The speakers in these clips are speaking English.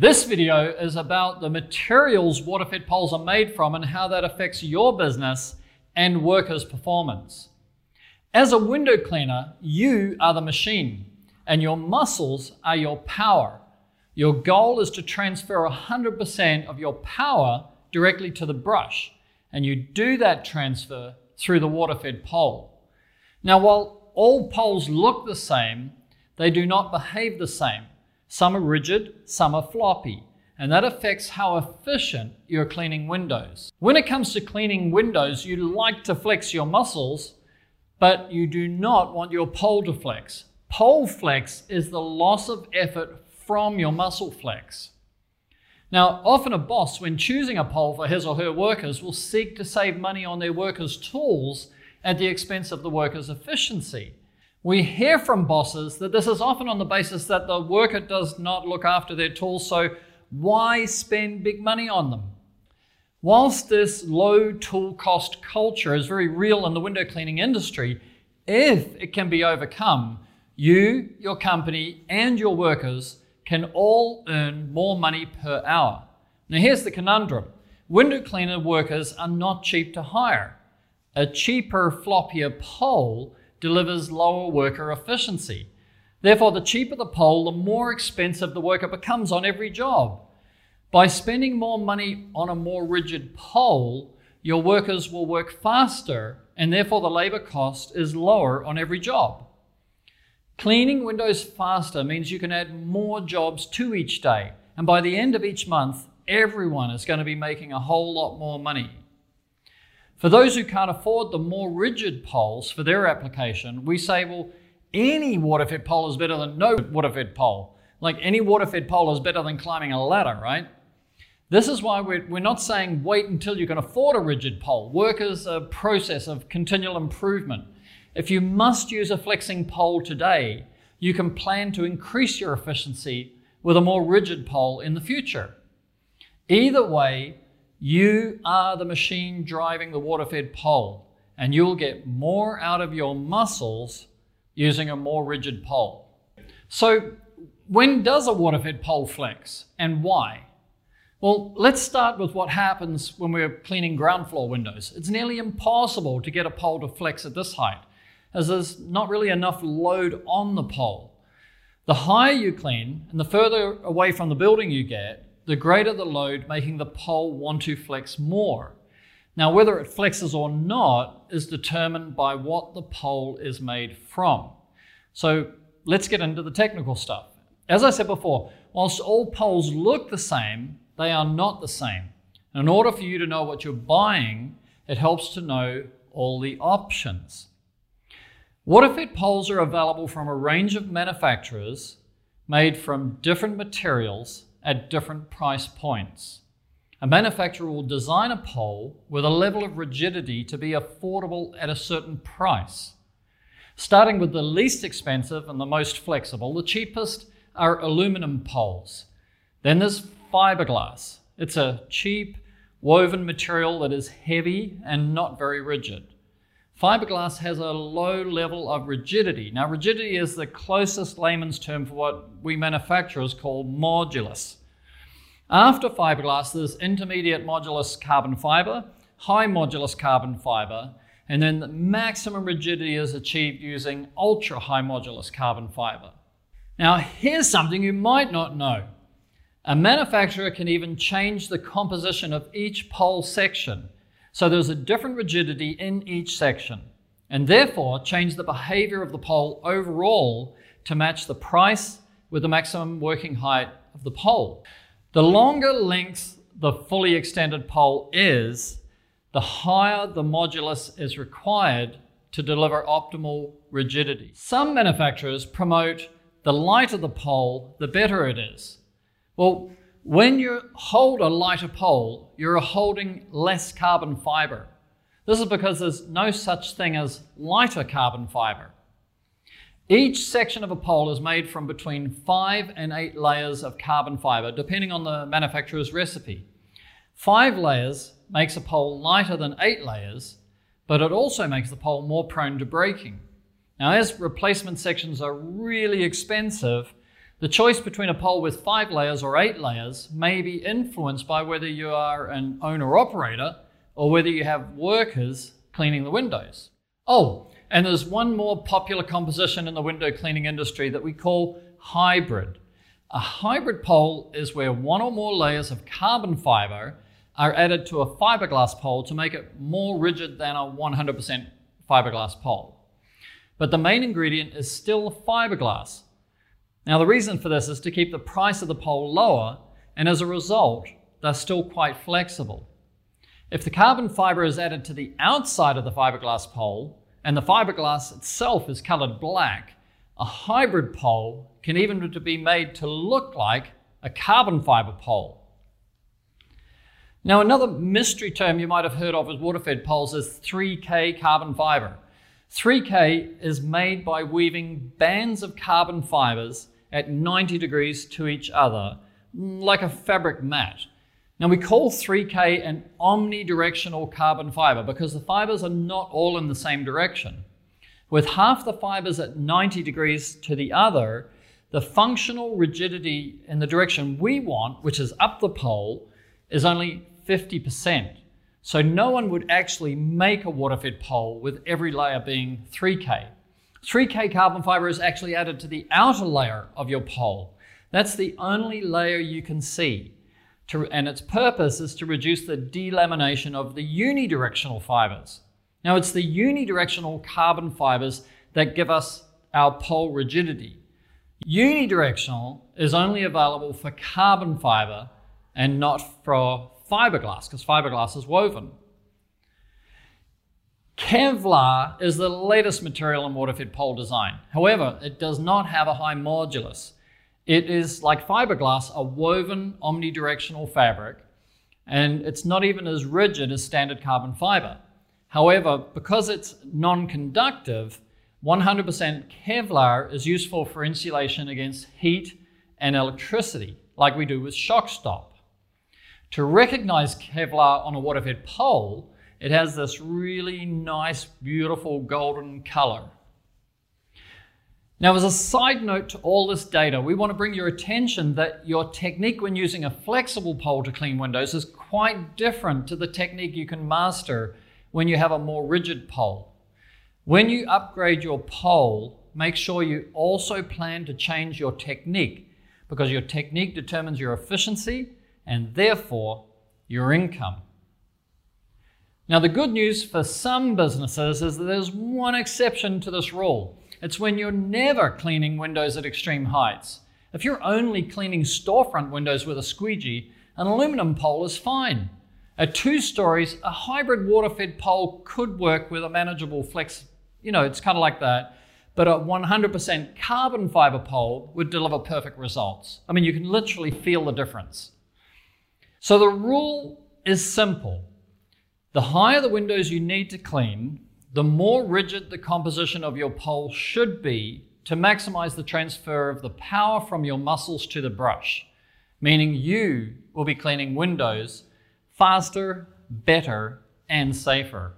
This video is about the materials water-fed poles are made from and how that affects your business and workers' performance. As a window cleaner, you are the machine and your muscles are your power. Your goal is to transfer 100% of your power directly to the brush, and you do that transfer through the water-fed pole. Now, while all poles look the same, they do not behave the same. Some are rigid, some are floppy, and that affects how efficient you're cleaning windows. When it comes to cleaning windows, you like to flex your muscles, but you do not want your pole to flex. Pole flex is the loss of effort from your muscle flex. Now, often a boss, when choosing a pole for his or her workers, will seek to save money on their workers' tools at the expense of the workers' efficiency. We hear from bosses that this is often on the basis that the worker does not look after their tools, so why spend big money on them? Whilst this low tool cost culture is very real in the window cleaning industry, if it can be overcome, you, your company, and your workers can all earn more money per hour. Now, here's the conundrum window cleaner workers are not cheap to hire. A cheaper, floppier pole delivers lower worker efficiency. Therefore, the cheaper the pole, the more expensive the worker becomes on every job. By spending more money on a more rigid pole, your workers will work faster, and therefore the labor cost is lower on every job. Cleaning windows faster means you can add more jobs to each day, and by the end of each month, everyone is going to be making a whole lot more money. For those who can't afford the more rigid poles for their application, we say, well, any water-fed pole is better than no water-fed pole. Like any water-fed pole is better than climbing a ladder, right? This is why we're, not saying wait until you can afford a rigid pole. Work is a process of continual improvement. If you must use a flexing pole today, you can plan to increase your efficiency with a more rigid pole in the future. Either way, you are the machine driving the water fed pole, and you'll get more out of your muscles using a more rigid pole. So, when does a water fed pole flex and why? Well, let's start with what happens when we're cleaning ground floor windows. It's nearly impossible to get a pole to flex at this height, as there's not really enough load on the pole. The higher you clean and the further away from the building you get, the greater the load, making the pole want to flex more. Now, whether it flexes or not is determined by what the pole is made from. So let's get into the technical stuff. As I said before, whilst all poles look the same, they are not the same. In order for you to know what you're buying, it helps to know all the options. Water-fed poles are available from a range of manufacturers made from different materials at different price points. A manufacturer will design a pole with a level of rigidity to be affordable at a certain price. Starting with the least expensive and the most flexible, the cheapest are aluminum poles. Then there's fiberglass. It's a cheap woven material that is heavy and not very rigid. Fiberglass has a low level of rigidity. Now, rigidity is the closest layman's term for what we manufacturers call modulus. After fiberglass, there's intermediate modulus carbon fiber, high modulus carbon fiber, and then the maximum rigidity is achieved using ultra high modulus carbon fiber. Now, here's something you might not know. A manufacturer can even change the composition of each pole section, so there's a different rigidity in each section, and therefore change the behavior of the pole overall to match the price with the maximum working height of the pole. The longer length the fully extended pole is, the higher the modulus is required to deliver optimal rigidity. Some manufacturers promote the lighter the pole, the better it is. Well, when you hold a lighter pole, you're holding less carbon fiber. This is because there's no such thing as lighter carbon fiber. Each section of a pole is made from between five and eight layers of carbon fiber, depending on the manufacturer's recipe. Five layers makes a pole lighter than eight layers, but it also makes the pole more prone to breaking. Now, as replacement sections are really expensive, The choice between a pole with five layers or eight layers may be influenced by whether you are an owner operator or whether you have workers cleaning the windows. Oh, and there's one more popular composition in the window cleaning industry that we call hybrid. A hybrid pole is where one or more layers of carbon fiber are added to a fiberglass pole to make it more rigid than a 100% fiberglass pole. But the main ingredient is still fiberglass. Now, the reason for this is to keep the price of the pole lower, and as a result, they're still quite flexible. If the carbon fiber is added to the outside of the fiberglass pole, and the fiberglass itself is colored black, a hybrid pole can even be made to look like a carbon fiber pole. Now, another mystery term you might have heard of with water-fed poles is 3K carbon fiber. 3K is made by weaving bands of carbon fibers at 90 degrees to each other, like a fabric mat. Now, we call 3K an omnidirectional carbon fiber because the fibers are not all in the same direction. With half the fibers at 90 degrees to the other, the functional rigidity in the direction we want, which is up the pole, is only 50%. So no one would actually make a water-fed pole with every layer being 3K. 3K carbon fiber is actually added to the outer layer of your pole. That's the only layer you can see. To, and its purpose is to reduce the delamination of the unidirectional fibers. Now, it's the unidirectional carbon fibers that give us our pole rigidity. Unidirectional is only available for carbon fiber and not for fiberglass, because fiberglass is woven. Kevlar is the latest material in water-fed pole design. However, it does not have a high modulus. It is like fiberglass, a woven omnidirectional fabric, and it's not even as rigid as standard carbon fiber. However, because it's non-conductive, 100% Kevlar is useful for insulation against heat and electricity, like we do with shock stop. To recognize Kevlar on a water-fed pole, it has this really nice, beautiful golden color. Now, as a side note to all this data, we want to bring your attention that your technique when using a flexible pole to clean windows is quite different to the technique you can master when you have a more rigid pole. When you upgrade your pole, make sure you also plan to change your technique because your technique determines your efficiency and therefore your income. Now, the good news for some businesses is that there's one exception to this rule. It's when you're never cleaning windows at extreme heights. If you're only cleaning storefront windows with a squeegee, an aluminum pole is fine. At two stories, a hybrid water fed pole could work with a manageable flex. You know, it's kind of like that. But a 100% carbon fiber pole would deliver perfect results. I mean, you can literally feel the difference. So the rule is simple. The higher the windows you need to clean, the more rigid the composition of your pole should be to maximize the transfer of the power from your muscles to the brush, meaning you will be cleaning windows faster, better, and safer.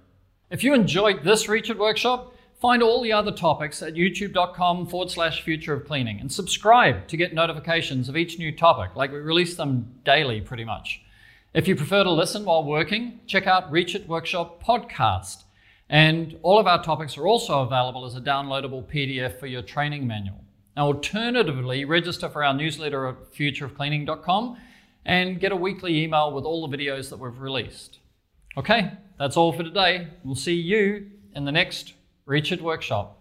If you enjoyed this It workshop, find all the other topics at youtube.com forward slash future of cleaning and subscribe to get notifications of each new topic, like we release them daily pretty much. If you prefer to listen while working, check out Reach It Workshop podcast. And all of our topics are also available as a downloadable PDF for your training manual. Now, alternatively, register for our newsletter at futureofcleaning.com and get a weekly email with all the videos that we've released. Okay, that's all for today. We'll see you in the next Reach It workshop.